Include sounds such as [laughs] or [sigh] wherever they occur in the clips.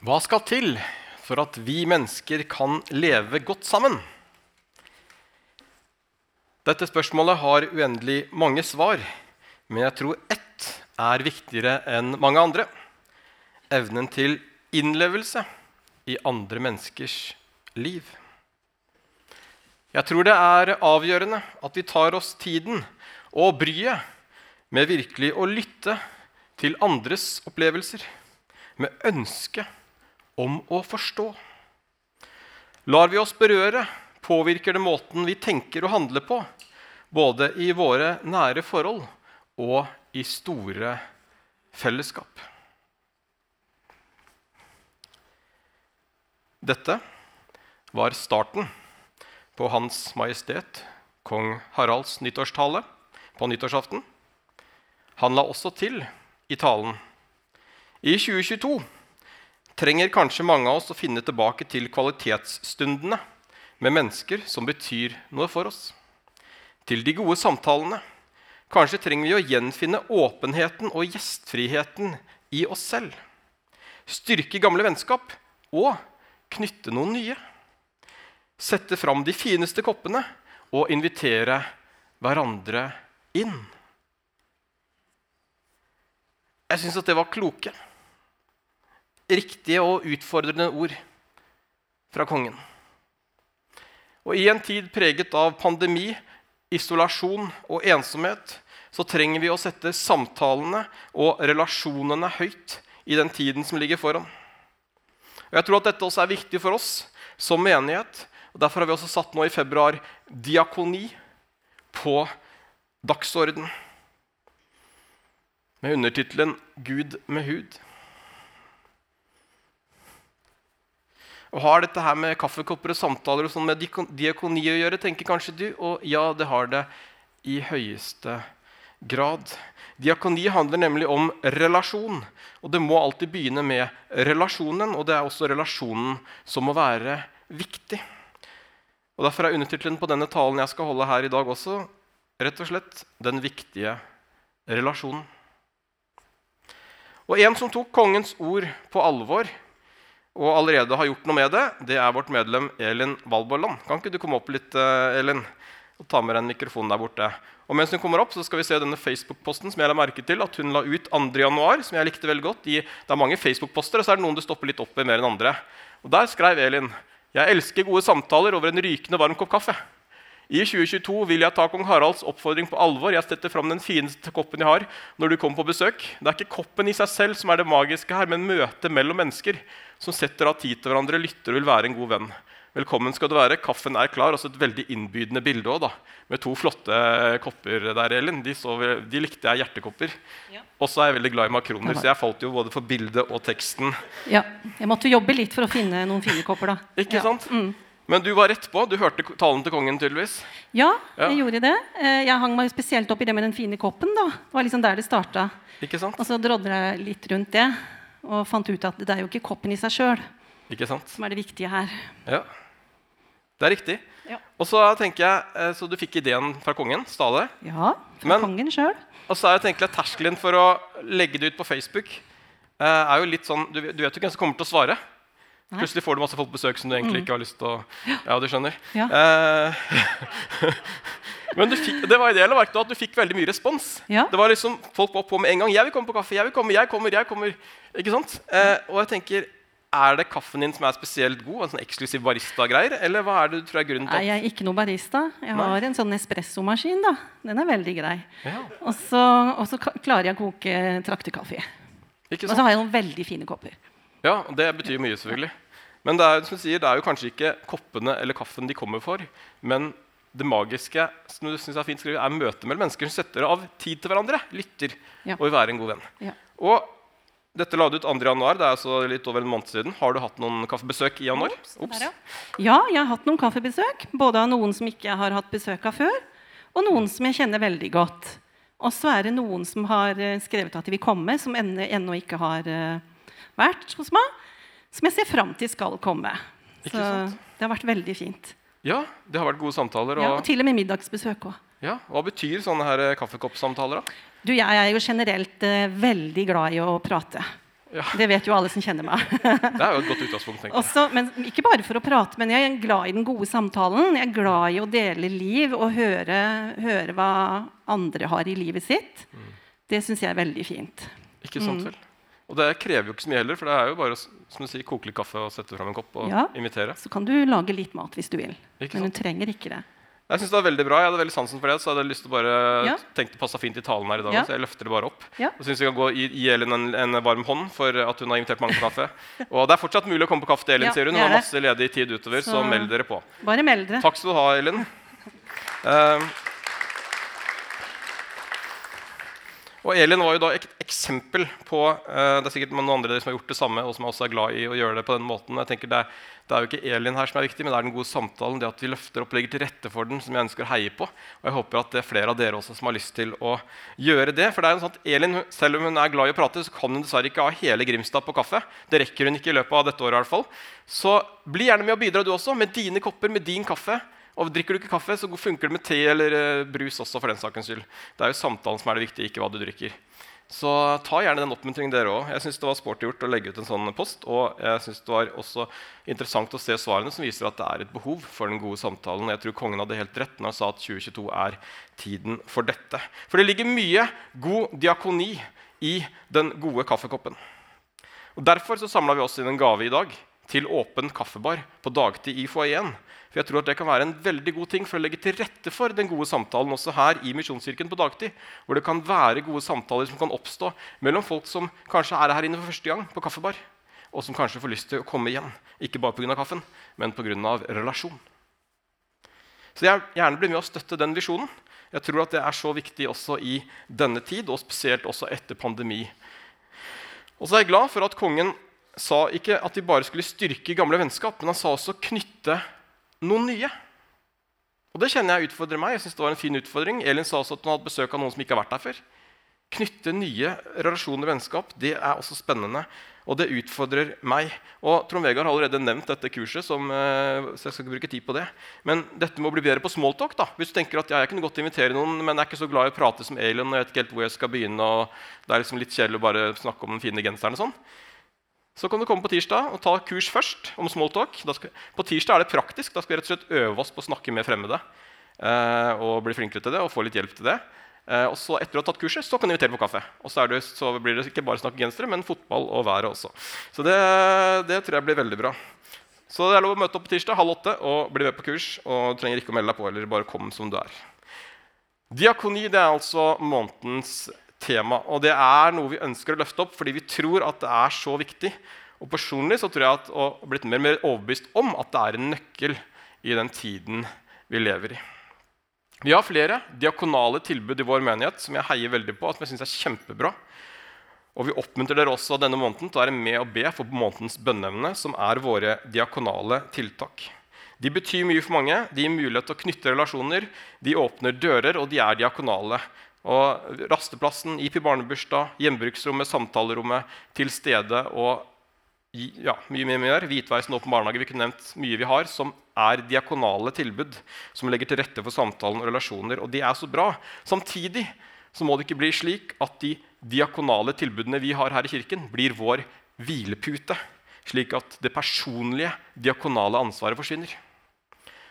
Hva skal til for at vi mennesker kan leve godt sammen? Dette spørsmålet har uendelig mange svar, men jeg tror ett er viktigere enn mange andre. Evnen til innlevelse i andre menneskers liv. Jeg tror det er avgjørende at vi tar oss tiden og bryet med virkelig å lytte til andres opplevelser, med ønske om å forstå. Lar vi oss berøre, påvirker det måten vi tenker og handler på, både i våre nære forhold og i store fellesskap. Dette var starten på Hans Majestet kong Haralds nyttårstale på nyttårsaften. Han la også til i talen i 2022 trenger kanskje mange av oss å finne tilbake til kvalitetsstundene med mennesker som betyr noe for oss. Til de gode samtalene. Kanskje trenger vi å gjenfinne åpenheten og gjestfriheten i oss selv. Styrke gamle vennskap og knytte noen nye. Sette fram de fineste koppene og invitere hverandre inn. Jeg syns at det var kloke riktige og utfordrende ord fra kongen. Og I en tid preget av pandemi, isolasjon og ensomhet så trenger vi å sette samtalene og relasjonene høyt i den tiden som ligger foran. Og jeg tror at Dette også er viktig for oss som menighet. og Derfor har vi også satt nå i februar diakoni på dagsorden med undertittelen 'Gud med hud'. Og Har dette her med kaffekopper og samtaler og sånn med diakoni å gjøre? tenker kanskje du, Og ja, det har det i høyeste grad. Diakoni handler nemlig om relasjon. Og det må alltid begynne med relasjonen, og det er også relasjonen som må være viktig. Og Derfor er undertittelen på denne talen jeg skal holde her i dag også rett og slett 'Den viktige relasjonen'. Og En som tok kongens ord på alvor, og allerede har gjort noe med det, det er vårt medlem Elin Valborland. Kan ikke du komme opp litt, eh, Elin? Og ta med deg en mikrofon der borte. Og mens hun kommer opp, så skal vi se denne Facebook-posten som jeg la merke til at hun la ut 2.1., som jeg likte veldig godt. det er mange Facebook-poster, og så er det noen du stopper litt opp ved mer enn andre. Og Der skrev Elin jeg elsker gode samtaler over en rykende varm kopp kaffe. I 2022 vil jeg ta kong Haralds oppfordring på alvor. Jeg setter fram den fineste koppen jeg har når du kommer på besøk. Det er ikke koppen i seg selv som er det magiske her, men møtet mellom mennesker som setter av tid til hverandre, lytter og vil være en god venn. Velkommen skal du være. Kaffen er klar. Også et veldig innbydende bilde også, da, med to flotte kopper der, Elin. De, så, de likte jeg hjertekopper. Ja. Og så er jeg veldig glad i makroner, så jeg falt jo både for bildet og teksten. Ja, Jeg måtte jobbe litt for å finne noen fine kopper, da. Ikke ja. sant? Mm. Men du var rett på. Du hørte talen til kongen, tydeligvis. Ja, jeg ja. gjorde det. Eh, jeg hang meg spesielt opp i det med den fine koppen. da. Det var liksom der det starta. Og så drodla jeg litt rundt det og fant ut at det er jo ikke koppen i seg sjøl som er det viktige her. Ja, Det er riktig. Ja. Og så tenker jeg, eh, så Du fikk ideen fra kongen? Stale? Ja, fra Men, kongen selv. Og så er jeg at terskelen for å legge det ut på Facebook eh, er jo litt sånn, Du, du vet jo hvem som kommer til å svare. Nei. Plutselig får du masse folk på besøk som du egentlig mm. ikke har lyst til å Ja, du skjønner. Ja. Eh, [laughs] Men fikk, det var ideelle verktøy at du fikk veldig mye respons. Ja. Det var liksom, Folk var på med en gang. 'Jeg vil komme på kaffe. Jeg vil komme, jeg kommer, jeg kommer.' Ikke sant? Eh, og jeg tenker, Er det kaffen din som er spesielt god? En sånn eksklusiv barista-greier? Eller hva er det du tror er grunnen til Nei, Jeg er ikke noe barista. Jeg Nei. har en sånn espressomaskin. da. Den er veldig grei. Ja. Og, så, klarer jeg å koke traktekaffe. Og så har jeg noen veldig fine kopper. Ja, og Det betyr mye, selvfølgelig. Men det er, som sier, det er jo kanskje ikke koppene eller kaffen de kommer for, men det magiske som du synes er fint skrevet, er møtet mellom mennesker som setter av tid til hverandre. Lytter ja. og vil være en god venn. Ja. Og dette la du ut 2. januar. Det er altså litt over en måned siden. Har du hatt noen kaffebesøk i januar? Ops. Ja, jeg har hatt noen kaffebesøk. Både av noen som ikke har hatt besøk av før, og noen som jeg kjenner veldig godt. Og så er det noen som har eh, skrevet at de vil komme, som ennå ikke har uh, vært hos meg. Som jeg ser fram til skal komme. Så det har vært veldig fint. Ja, det har vært gode samtaler. Og, ja, og til og med middagsbesøk òg. Ja, Hva betyr sånne her eh, kaffekoppsamtaler? da? Du, Jeg er jo generelt eh, veldig glad i å prate. Ja. Det vet jo alle som kjenner meg. [laughs] Det er jo et godt utgangspunkt. tenker jeg. Også, men Ikke bare for å prate, men jeg er glad i den gode samtalen. Jeg er glad i å dele liv og høre, høre hva andre har i livet sitt. Mm. Det syns jeg er veldig fint. Ikke Mm. sant vel? Og det krever jo ikke så mye heller, for det er jo bare å som du sier, koke litt kaffe og sette fram en kopp og Ja. invitere. Så kan du lage litt mat hvis du vil. Ikke Men du trenger ikke det. Jeg synes det var veldig bra. Jeg hadde veldig sansen for det, så jeg hadde lyst til å bare Ja. tenkte det passa fint i talen her i dag, Ja. så jeg løfter det bare opp. Ja. Og synes vi kan gå gi, gi Elin en, en varm hånd for at hun har invitert mange på kaffe. [laughs] Og det er fortsatt mulig å komme på kaffe til Elin, Ja, sier hun. Hun har masse ledig tid utover, så, Så- meld dere på. Bare meld dere. Takk skal du ha, Elin. Eh, [laughs] og Elin var jo da et eksempel på eh, Det er sikkert noen andre som har gjort det samme, og som også er glad i å gjøre det på den måten. Jeg tenker det er, det er jo ikke Elin her som er viktig, men det er den gode samtalen. Det at vi løfter opp og legger til rette for den, som jeg ønsker å heie på. Og jeg håper at det er flere av dere også som har lyst til å gjøre det. For det er jo sånn at Elin, selv om hun er glad i å prate, så kan hun dessverre ikke ha hele Grimstad på kaffe. Det rekker hun ikke i løpet av dette året i hvert fall. Så bli gjerne med å bidra du også, med dine kopper, med din kaffe. Og drikker du ikke kaffe, så funker det med te eller eh, brus også. for den sakens skyld. Det er jo samtalen som er det viktige, ikke hva du drikker. Så ta gjerne den oppmuntringen, dere òg. Jeg syns det var sporty gjort å legge ut en sånn post. Og jeg synes det var også interessant å se svarene som viser at det er et behov for den gode samtalen. Jeg tror kongen hadde helt rett når han sa at 2022 er tiden for dette. For det ligger mye god diakoni i den gode kaffekoppen. Og Derfor så samla vi oss inn en gave i dag til åpen kaffebar på dagtid i foajeen. For jeg tror at Det kan være en veldig god ting for å legge til rette for den gode samtalen også her i Misjonskirken på dagtid. Hvor det kan være gode samtaler som kan oppstå mellom folk som kanskje er her inne for første gang på kaffebar, og som kanskje får lyst til å komme igjen. Ikke bare pga. kaffen, men pga. relasjon. Så jeg gjerne blir med å støtte den visjonen. Jeg tror at det er så viktig også i denne tid, og spesielt også etter pandemi. Og så er jeg glad for at kongen sa ikke at de bare skulle styrke gamle vennskap, men han sa også knytte noen nye. Og det kjenner jeg utfordrer meg. Jeg synes det var en fin utfordring. Elin sa også at hun hadde besøk av noen som ikke har vært der før. Knytte nye relasjoner og vennskap det er også spennende, og det utfordrer meg. Og Trond Vegard har allerede nevnt dette kurset, som, eh, så jeg skal ikke bruke tid på det. Men dette med å bli bedre på smalltalk. da. Hvis du tenker at ja, jeg kunne godt invitere noen, men jeg er ikke så glad i å prate som Elin, og jeg vet ikke helt hvor jeg skal begynne, og det er liksom litt kjedelig å bare snakke om den fine genseren og sånn. Så kan du komme på tirsdag og ta kurs først om smalltalk. På tirsdag er det praktisk. Da skal vi rett og slett øve oss på å snakke med fremmede. Eh, og bli flinkere til det og få litt hjelp til det. Eh, og så etter å ha tatt kurset, så kan du invitere på kaffe. Og så, det, så blir det ikke bare snakk gensere, men fotball og været også. Så det, det tror jeg blir veldig bra. Så det er lov å møte opp på tirsdag halv åtte og bli med på kurs. Og du trenger ikke å melde deg på, eller bare kom som du er. Diakoni det er altså månedens tema. Og det er noe vi ønsker å løfte opp fordi vi tror at det er så viktig. Og personlig så tror jeg at, og blitt mer og mer overbevist om at det er en nøkkel i den tiden vi lever i. Vi har flere diakonale tilbud i vår menighet som jeg heier veldig på. som jeg synes er kjempebra. Og vi oppmuntrer dere også denne måneden til å være med og be for månedens bønneevne, som er våre diakonale tiltak. De betyr mye for mange. De gir mulighet til å knytte relasjoner, de åpner dører, og de er diakonale. Og Rasteplassen, IP barnebursdag, hjemmebruksrommet, samtalerommet til stede og ja, mye mye mer. Hvitveisen åpen barnehage. Vi kunne nevnt mye vi har som er diakonale tilbud som legger til rette for samtalen og relasjoner. Og de er så bra. Samtidig så må det ikke bli slik at de diakonale tilbudene vi har her i kirken, blir vår hvilepute. Slik at det personlige diakonale ansvaret forsvinner.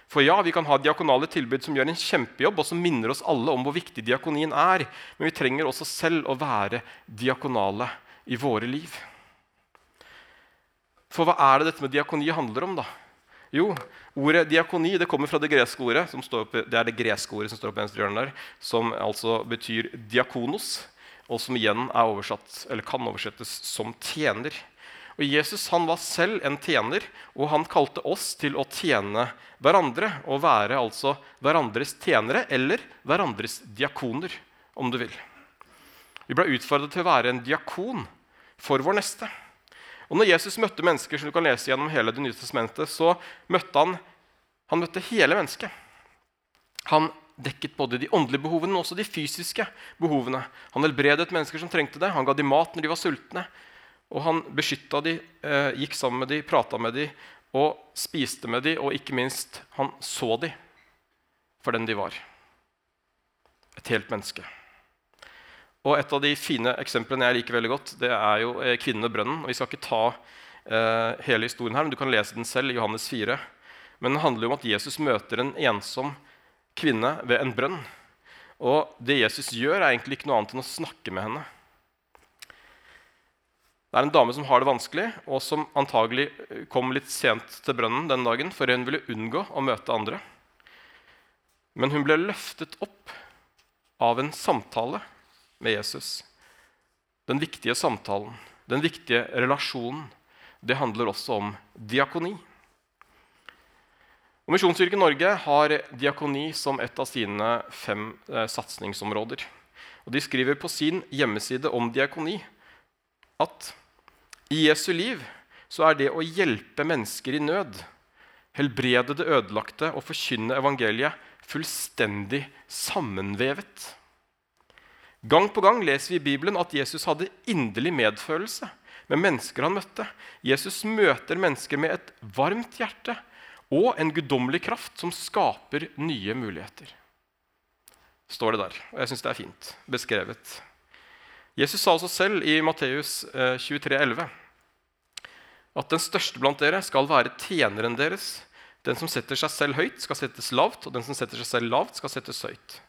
For ja, vi kan ha diakonale tilbud som gjør en kjempejobb, og som minner oss alle om hvor viktig diakonien er. Men vi trenger også selv å være diakonale i våre liv. For hva er det dette med diakoni handler om, da? Jo, ordet diakoni det kommer fra det greske ordet som står oppe, det er det greske ordet som står på venstre hjørne der, som altså betyr diakonos, og som igjen er oversatt, eller kan oversettes som tjener. Og Jesus han var selv en tjener, og han kalte oss til å tjene hverandre. Og være altså hverandres tjenere eller hverandres diakoner, om du vil. Vi ble utfordret til å være en diakon for vår neste. Og når Jesus møtte mennesker, som du kan lese gjennom hele det nye testamentet, så møtte han, han møtte hele mennesket. Han dekket både de åndelige behovene, men også de fysiske behovene. Han helbredet mennesker som trengte det. Han ga dem mat når de var sultne. Og han beskytta dem, eh, gikk sammen med dem, prata med dem og spiste med dem. Og ikke minst, han så dem for den de var. Et helt menneske. Og Et av de fine eksemplene jeg liker veldig godt, det er jo eh, kvinnen ved brønnen. Og Vi skal ikke ta eh, hele historien her, men du kan lese den selv i Johannes 4. Men den handler om at Jesus møter en ensom kvinne ved en brønn. Og det Jesus gjør, er egentlig ikke noe annet enn å snakke med henne. Det er en dame som har det vanskelig, og som antagelig kom litt sent til brønnen den dagen, for hun ville unngå å møte andre. Men hun ble løftet opp av en samtale med Jesus. Den viktige samtalen, den viktige relasjonen, det handler også om diakoni. Og Misjonskirken Norge har diakoni som et av sine fem eh, satsingsområder. De skriver på sin hjemmeside om diakoni at i Jesu liv så er det å hjelpe mennesker i nød, helbrede det ødelagte og forkynne evangeliet fullstendig sammenvevet. Gang på gang leser vi i Bibelen at Jesus hadde inderlig medfølelse med mennesker han møtte. Jesus møter mennesker med et varmt hjerte og en guddommelig kraft som skaper nye muligheter. Står det der. Og jeg syns det er fint beskrevet. Jesus sa også selv i Matteus 23, eh, 11, at den største blant dere skal være tjeneren deres. Den som setter seg selv høyt, skal settes lavt, og den som setter seg selv lavt, skal settes høyt.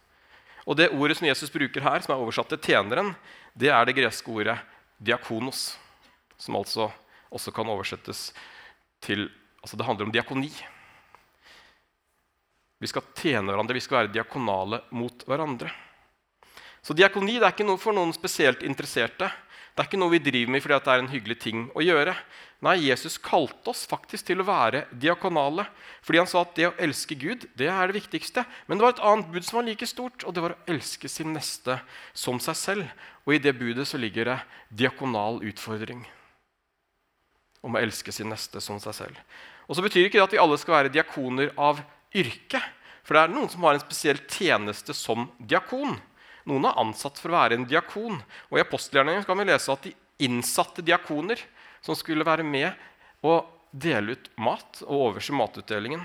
Og Det ordet som Jesus bruker her, som er oversatt til tjeneren, det er det greske ordet diakonos, som altså også kan oversettes til altså Det handler om diakoni. Vi skal tjene hverandre, vi skal være diakonale mot hverandre. Så diakoni det er ikke noe for noen spesielt interesserte. Det er ikke noe vi driver med fordi det er en hyggelig ting å gjøre. Nei, Jesus kalte oss faktisk til å være diakonale. Fordi han sa at det å elske Gud det er det viktigste. Men det var et annet bud som var like stort, og det var å elske sin neste som seg selv. Og i det budet så ligger det diakonal utfordring om å elske sin neste som seg selv. Og så betyr ikke det at vi alle skal være diakoner av yrke. For det er noen som har en spesiell tjeneste som diakon. Noen er ansatt for å være en diakon. Og I apostelgjerningen kan vi lese at de innsatte diakoner som skulle være med og dele ut mat og overse matutdelingen.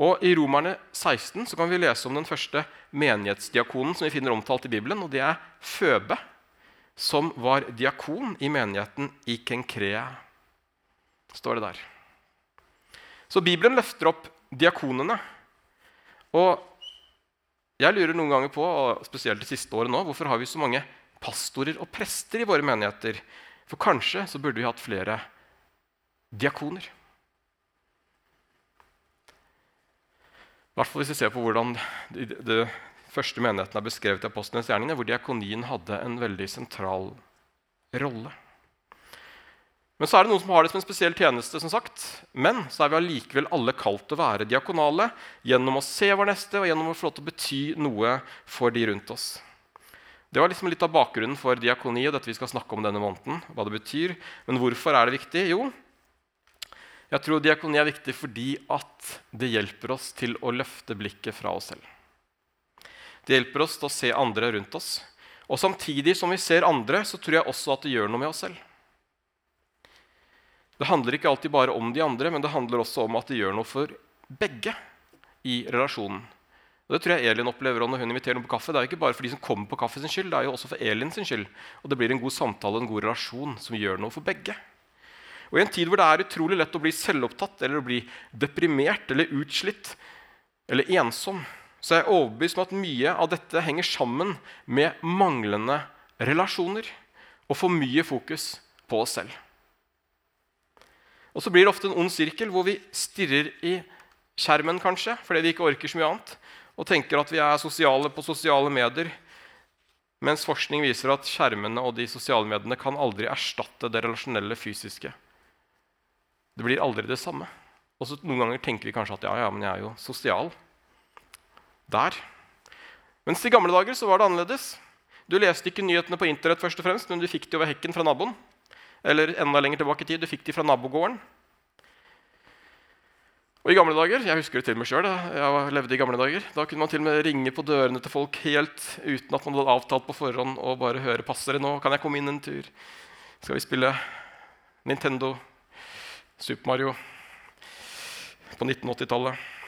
Og I Romerne 16 så kan vi lese om den første menighetsdiakonen som vi finner omtalt i Bibelen. og Det er Føbe, som var diakon i menigheten i Kenkrea. står det der. Så Bibelen løfter opp diakonene. Og jeg lurer noen ganger på, og spesielt det siste året nå, hvorfor har vi så mange pastorer og prester i våre menigheter? For kanskje så burde vi hatt flere diakoner. I hvert fall hvis vi ser på hvordan de, første menigheten er beskrevet i apostlenes gjerninger, hvor diakonien hadde en veldig sentral rolle. Men så er det noen som har det som en spesiell tjeneste. som sagt. Men så er vi allikevel alle kalt til å være diakonale gjennom å se vår neste og gjennom å få lov til å bety noe for de rundt oss. Det var liksom litt av bakgrunnen for diakoni og dette vi skal snakke om denne måneden. hva det betyr. Men hvorfor er det viktig? Jo, jeg tror diakoni er viktig fordi at det hjelper oss til å løfte blikket fra oss selv. Det hjelper oss til å se andre rundt oss. Og samtidig som vi ser andre, så tror jeg også at det gjør noe med oss selv. Det handler ikke alltid bare om de andre, men det handler også om at det gjør noe for begge i relasjonen. Og Det tror jeg Elin opplever når hun inviterer noen på kaffe. Det er jo ikke bare for de som kommer på kaffe sin skyld, det er jo også for Elin sin skyld. Og det blir en god samtale en god relasjon som gjør noe for begge. Og I en tid hvor det er utrolig lett å bli selvopptatt eller å bli deprimert eller utslitt eller ensom, så er jeg overbevist om at mye av dette henger sammen med manglende relasjoner og for mye fokus på oss selv. Og så blir det ofte en ond sirkel hvor vi stirrer i skjermen kanskje, fordi vi ikke orker så mye annet, og tenker at vi er sosiale på sosiale medier. Mens forskning viser at skjermene og de sosiale mediene kan aldri erstatte det relasjonelle fysiske. Det blir aldri det samme. Og så Noen ganger tenker vi kanskje at ja, ja, men jeg er jo sosial. Der. Mens i gamle dager så var det annerledes. Du leste ikke nyhetene på internett, først og fremst, men du fikk det over hekken fra naboen. Eller enda lenger tilbake i tid. Du fikk de fra nabogården. Og i gamle dager, Jeg husker det til meg sjøl. Jeg levde i gamle dager, da kunne man til og med ringe på dørene til folk helt uten at man hadde avtalt på forhånd og bare høre 'Passer det nå? Kan jeg komme inn en tur?' Skal vi spille Nintendo, Super Mario på 1980-tallet?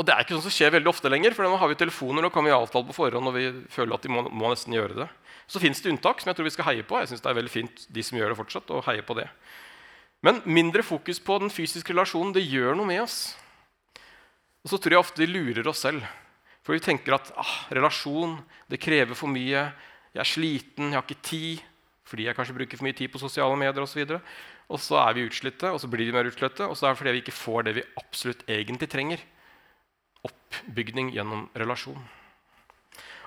Og det er ikke sånn som skjer veldig ofte lenger, for nå har vi telefoner og kan vi avtale på forhånd. og vi føler at de må, må nesten gjøre det. Så fins det unntak som jeg tror vi skal heie på. Jeg synes det er veldig fint de som gjør det fortsatt, og heie på det. Men mindre fokus på den fysiske relasjonen det gjør noe med oss. Og så tror jeg ofte vi lurer oss selv. For vi tenker at ah, relasjon det krever for mye. Jeg er sliten, jeg har ikke tid fordi jeg kanskje bruker for mye tid på sosiale medier osv. Og, så og så er vi utslitte, og så blir vi mer utslitte, og så er det fordi vi ikke får det vi absolutt egentlig trenger. Oppbygning gjennom relasjon.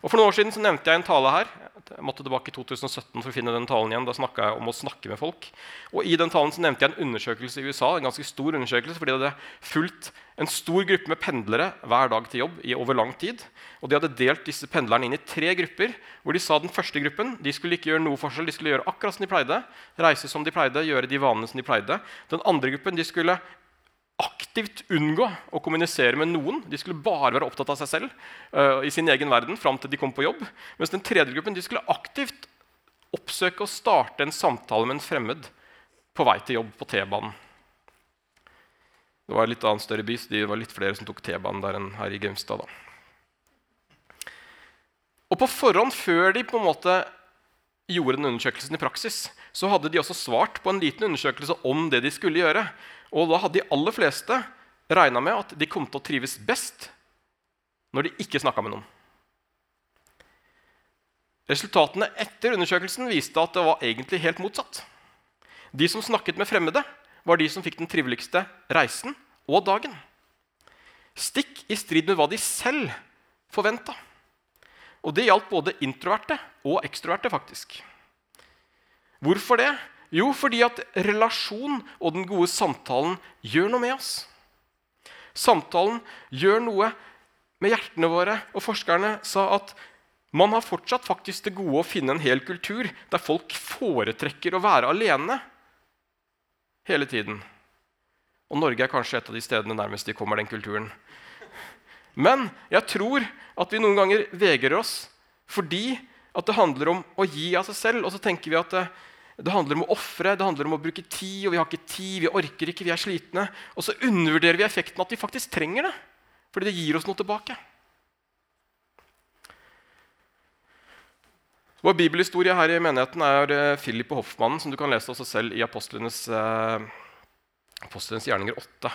Og For noen år siden så nevnte jeg en tale her. Jeg måtte tilbake i 2017 for å finne den talen igjen. Da snakka jeg om å snakke med folk. Og I den talen så nevnte jeg en undersøkelse i USA. en ganske stor undersøkelse, fordi det hadde fulgt en stor gruppe med pendlere hver dag til jobb i over lang tid. Og De hadde delt disse pendlerne inn i tre grupper. hvor De sa den første gruppen de skulle ikke gjøre noe forskjell. De skulle gjøre akkurat som de pleide, reise som de pleide, gjøre de vanene som de pleide. Den andre gruppen de skulle aktivt unngå å kommunisere med noen. De skulle bare være opptatt av seg selv uh, i sin egen verden fram til de kom på jobb. Mens den tredje gruppen de skulle aktivt oppsøke og starte en samtale med en fremmed på vei til jobb på T-banen. Det var en litt annen større by, så det var litt flere som tok T-banen der enn her i Gaumstad. Og på forhånd, før de på en måte gjorde den undersøkelsen i praksis, så hadde de også svart på en liten undersøkelse om det de skulle gjøre. Og da hadde de aller fleste regna med at de kom til å trives best når de ikke snakka med noen. Resultatene etter undersøkelsen viste at det var egentlig helt motsatt. De som snakket med fremmede, var de som fikk den triveligste reisen og dagen. Stikk i strid med hva de selv forventa. Og det gjaldt både introverte og ekstroverte. faktisk. Hvorfor det? Jo, fordi at relasjon og den gode samtalen gjør noe med oss. Samtalen gjør noe med hjertene våre, og forskerne sa at man har fortsatt faktisk det gode å finne en hel kultur der folk foretrekker å være alene hele tiden. Og Norge er kanskje et av de stedene nærmest de kommer den kulturen. Men jeg tror at vi noen ganger vegrer oss fordi at det handler om å gi av seg selv. Og så tenker vi at det handler om å ofre, det handler om å bruke tid, og vi har ikke tid, vi orker ikke, vi er slitne. Og så undervurderer vi effekten at vi faktisk trenger det, fordi det gir oss noe tilbake. Vår bibelhistorie her i menigheten er eh, Philip og hoffmannen, som du kan lese også selv i Apostlenes, eh, Apostlenes gjerninger 8.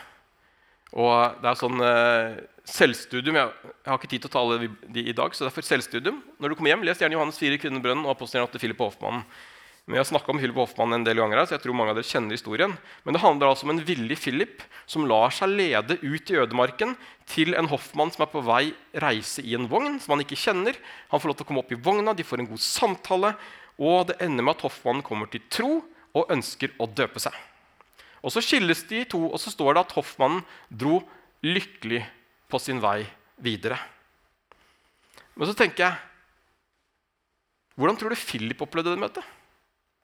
Og det er sånn eh, selvstudium. Jeg, har ikke tid til å tale de i dag, så derfor selvstudium. Når du kommer hjem, Les gjerne Johannes 4, Kvinnebrønnen og Apostelen 8, Philip Hoffmann. Men Jeg har snakka om Philip Hoffmann en del ganger, her, så jeg tror mange av dere kjenner historien. Men det handler altså om en villig Philip som lar seg lede ut i ødemarken til en hoffmann som er på vei reise i en vogn som han ikke kjenner. Han får lov til å komme opp i vogna, de får en god samtale, og det ender med at hoffmannen kommer til tro og ønsker å døpe seg. Og Så skilles de to, og så står det at hoffmannen dro lykkelig på sin vei videre. Men så tenker jeg Hvordan tror du Philip opplevde det møtet?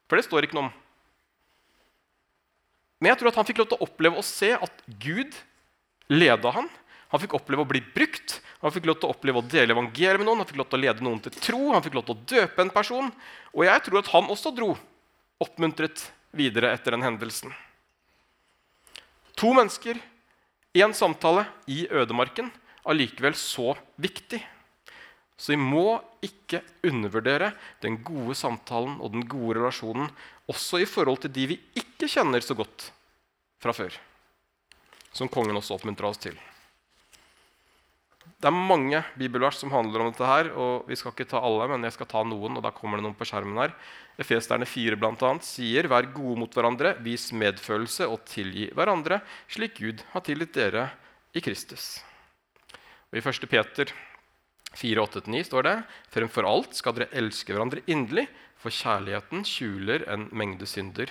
For det står ikke noe om. Men jeg tror at han fikk lov til å oppleve å se at Gud leda han. Han fikk oppleve å bli brukt, han fikk lov til å oppleve å dele evangeliet med noen, han fikk lov til å lede noen til tro, han fikk lov til å døpe en person. Og jeg tror at han også dro oppmuntret videre etter den hendelsen. To mennesker, én samtale i ødemarken, allikevel så viktig. Så vi må ikke undervurdere den gode samtalen og den gode relasjonen også i forhold til de vi ikke kjenner så godt fra før. Som kongen også oppmuntrer oss til. Det er mange bibelvers som handler om dette. her, og Vi skal ikke ta alle, men jeg skal ta noen. og da kommer det noen på skjermen her. Efesterne 4 blant annet, sier Vær gode mot hverandre, vis medfølelse og tilgi hverandre, slik Gud har tilgitt dere i Kristus. Og I 1. Peter 4.8-9 står det Fremfor alt skal dere elske hverandre inderlig, for kjærligheten skjuler en mengde synder.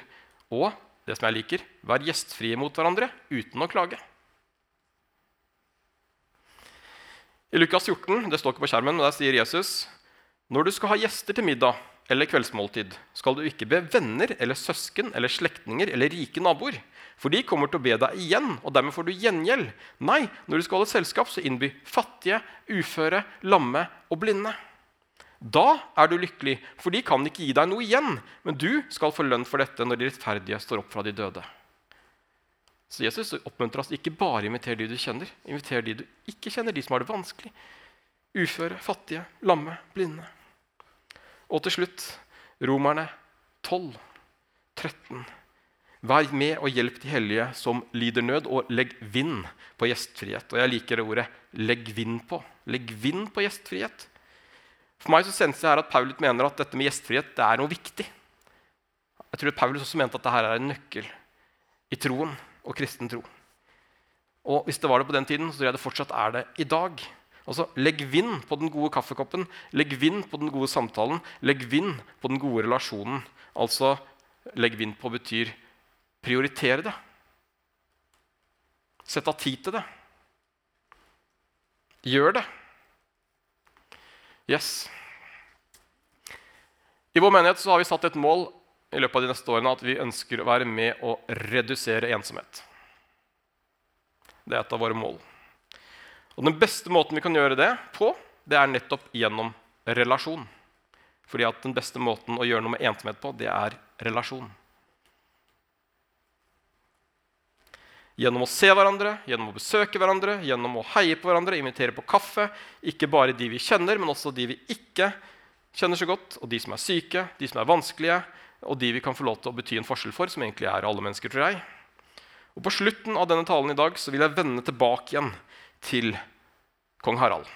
Og det som jeg liker, vær gjestfrie mot hverandre uten å klage. I Lukas 14 det står ikke på skjermen, men der sier Jesus når du skal ha gjester til middag eller kveldsmåltid, skal du ikke be venner eller søsken eller slektninger eller rike naboer. For de kommer til å be deg igjen, og dermed får du gjengjeld. Nei, når du skal holde selskap, så innby fattige, uføre, lamme og blinde. Da er du lykkelig, for de kan ikke gi deg noe igjen. Men du skal få lønn for dette når de rettferdige står opp fra de døde. Så Jesus oppmuntrer oss ikke bare inviter de du kjenner, inviter de du ikke kjenner, de som har det vanskelig. Uføre, fattige, lamme, blinde. Og til slutt Romerne 12, 13. Vær med og hjelp de hellige som lider nød, og legg vind på gjestfrihet. Og jeg liker det ordet 'legg vind på'. Legg vind på gjestfrihet. For meg så senser jeg her at Paulus mener at dette med gjestfrihet det er noe viktig. Jeg tror Paulus også mente at dette er en nøkkel i troen og kristen tro. Og hvis det var det på den tiden, så tror jeg det fortsatt er det i dag. Altså, Legg vind på den gode kaffekoppen, legg vind på den gode samtalen, legg vind på den gode relasjonen. Altså, legg vind på betyr prioritere det. Sett av tid til det. Gjør det. Yes. I vår menighet så har vi satt et mål i løpet av de neste årene at vi ønsker å være med å redusere ensomhet. Det er et av våre mål. Og Den beste måten vi kan gjøre det på, det er nettopp gjennom relasjon. Fordi at den beste måten å gjøre noe med ensomhet på, det er relasjon. Gjennom å se hverandre, gjennom å besøke hverandre, gjennom å heie på hverandre, invitere på kaffe. Ikke bare de vi kjenner, men også de vi ikke kjenner så godt. Og de som er syke, de som er vanskelige, og de vi kan få lov til å bety en forskjell for, som egentlig er alle mennesker, tror jeg. Og På slutten av denne talen i dag så vil jeg vende tilbake igjen til kong Harald.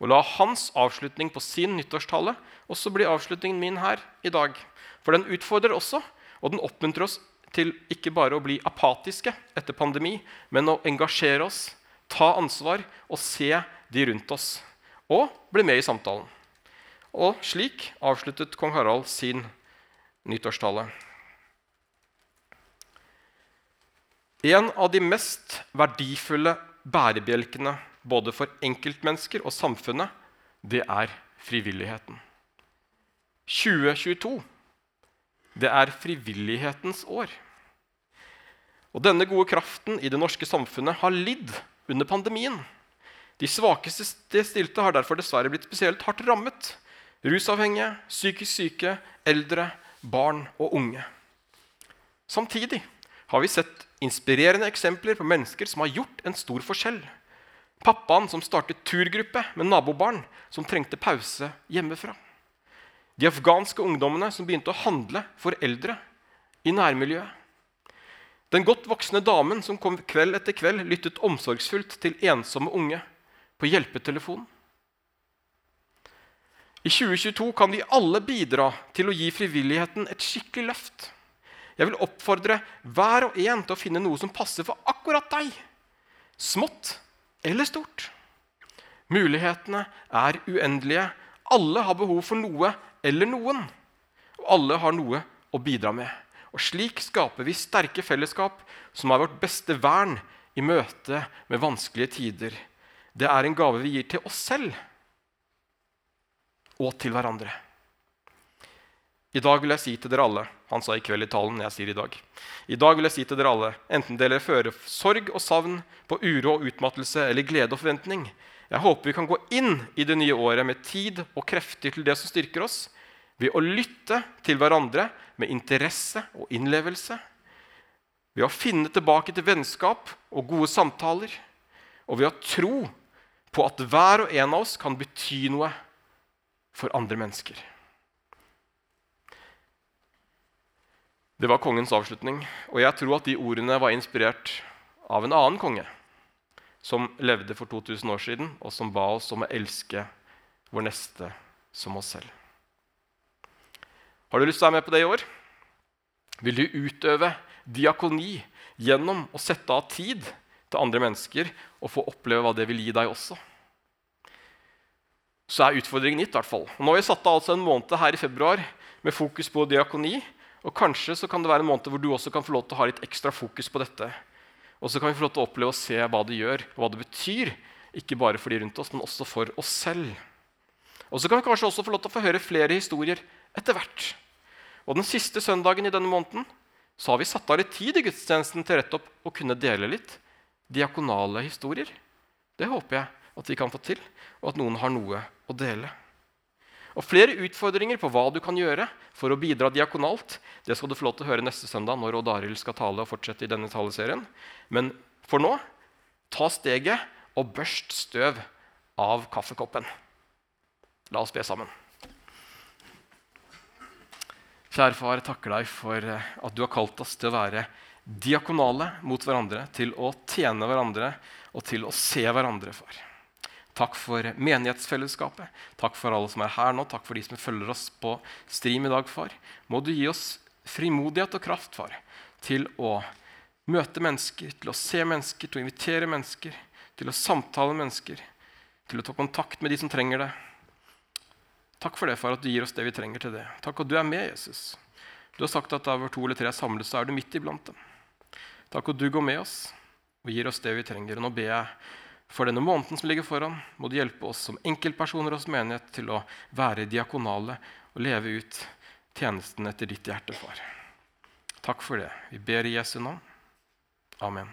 Og la hans avslutning på sin nyttårstale også bli avslutningen min her i dag. For den utfordrer også, og den oppmuntrer oss til ikke bare å bli apatiske etter pandemi, men å engasjere oss, ta ansvar og se de rundt oss. Og bli med i samtalen. Og slik avsluttet kong Harald sin nyttårstale. En av de mest verdifulle bærebjelkene både for enkeltmennesker og samfunnet, det er frivilligheten. 2022, det er frivillighetens år. Og Denne gode kraften i det norske samfunnet har lidd under pandemien. De svakeste stilte har derfor dessverre blitt spesielt hardt rammet. Rusavhengige, psykisk syke, eldre, barn og unge. Samtidig har vi sett inspirerende eksempler på mennesker som har gjort en stor forskjell. Pappaen som startet turgruppe med nabobarn som trengte pause hjemmefra. De afghanske ungdommene som begynte å handle for eldre i nærmiljøet. Den godt voksne damen som kom kveld etter kveld lyttet omsorgsfullt til ensomme unge på hjelpetelefonen. I 2022 kan vi alle bidra til å gi frivilligheten et skikkelig løft. Jeg vil oppfordre hver og en til å finne noe som passer for akkurat deg. Smått eller stort. Mulighetene er uendelige. Alle har behov for noe eller noen. Og alle har noe å bidra med. Og Slik skaper vi sterke fellesskap som er vårt beste vern i møte med vanskelige tider. Det er en gave vi gir til oss selv og til hverandre. I dag vil jeg si til dere alle Han sa i kveld i talen, jeg sier i dag. I dag vil jeg si til dere alle, enten dere fører sorg og savn på uro og utmattelse eller glede og forventning. Jeg håper vi kan gå inn i det nye året med tid og krefter til det som styrker oss, ved å lytte til hverandre med interesse og innlevelse, ved å finne tilbake til vennskap og gode samtaler, og ved å tro på at hver og en av oss kan bety noe for andre mennesker. Det var kongens avslutning, og jeg tror at de ordene var inspirert av en annen konge som levde for 2000 år siden, og som ba oss om å elske vår neste som oss selv. Har du lyst til å være med på det i år? Vil du utøve diakoni gjennom å sette av tid til andre mennesker og få oppleve hva det vil gi deg også? Så er utfordringen gitt. Hvert fall. Nå har vi satt av altså en måned her i februar med fokus på diakoni. Og kanskje så kan det være en måned hvor du også kan få lov til å ha litt ekstra fokus på dette. Og så kan vi få lov til å oppleve og se hva det gjør, og hva det betyr. Ikke bare for de rundt oss, men også for oss selv. Og så kan vi kanskje også få lov til å få høre flere historier etter hvert. Og den siste søndagen i denne måneden så har vi satt av litt tid i gudstjenesten til rett opp å kunne dele litt diakonale historier. Det håper jeg at vi kan få til, og at noen har noe å dele. Og Flere utfordringer på hva du kan gjøre for å bidra diakonalt, det skal du få lov til å høre neste søndag når Odd Arild skal tale og fortsette i denne taleserien. Men for nå, ta steget og børst støv av kaffekoppen. La oss be sammen. Kjære far, takker deg for eh, at du har kalt oss til å være diakonale mot hverandre, til å tjene hverandre og til å se hverandre, far. Takk for menighetsfellesskapet. Takk for alle som er her nå. Takk for de som følger oss på stream i dag, far. Må du gi oss frimodighet og kraft, far, til å møte mennesker, til å se mennesker, til å invitere mennesker, til å samtale med mennesker, til å ta kontakt med de som trenger det. Takk for det, far, at du gir oss det vi trenger til det. Takk at du er med, Jesus. Du har sagt at da hvor to eller tre er samlet, så er du midt iblant dem. Takk at du går med oss og gir oss det vi trenger. Og nå ber jeg for denne måneden som ligger foran, må du hjelpe oss som enkeltpersoner og som menighet til å være diakonale og leve ut tjenesten etter ditt hjerte, far. Takk for det. Vi ber i Jesu navn. Amen.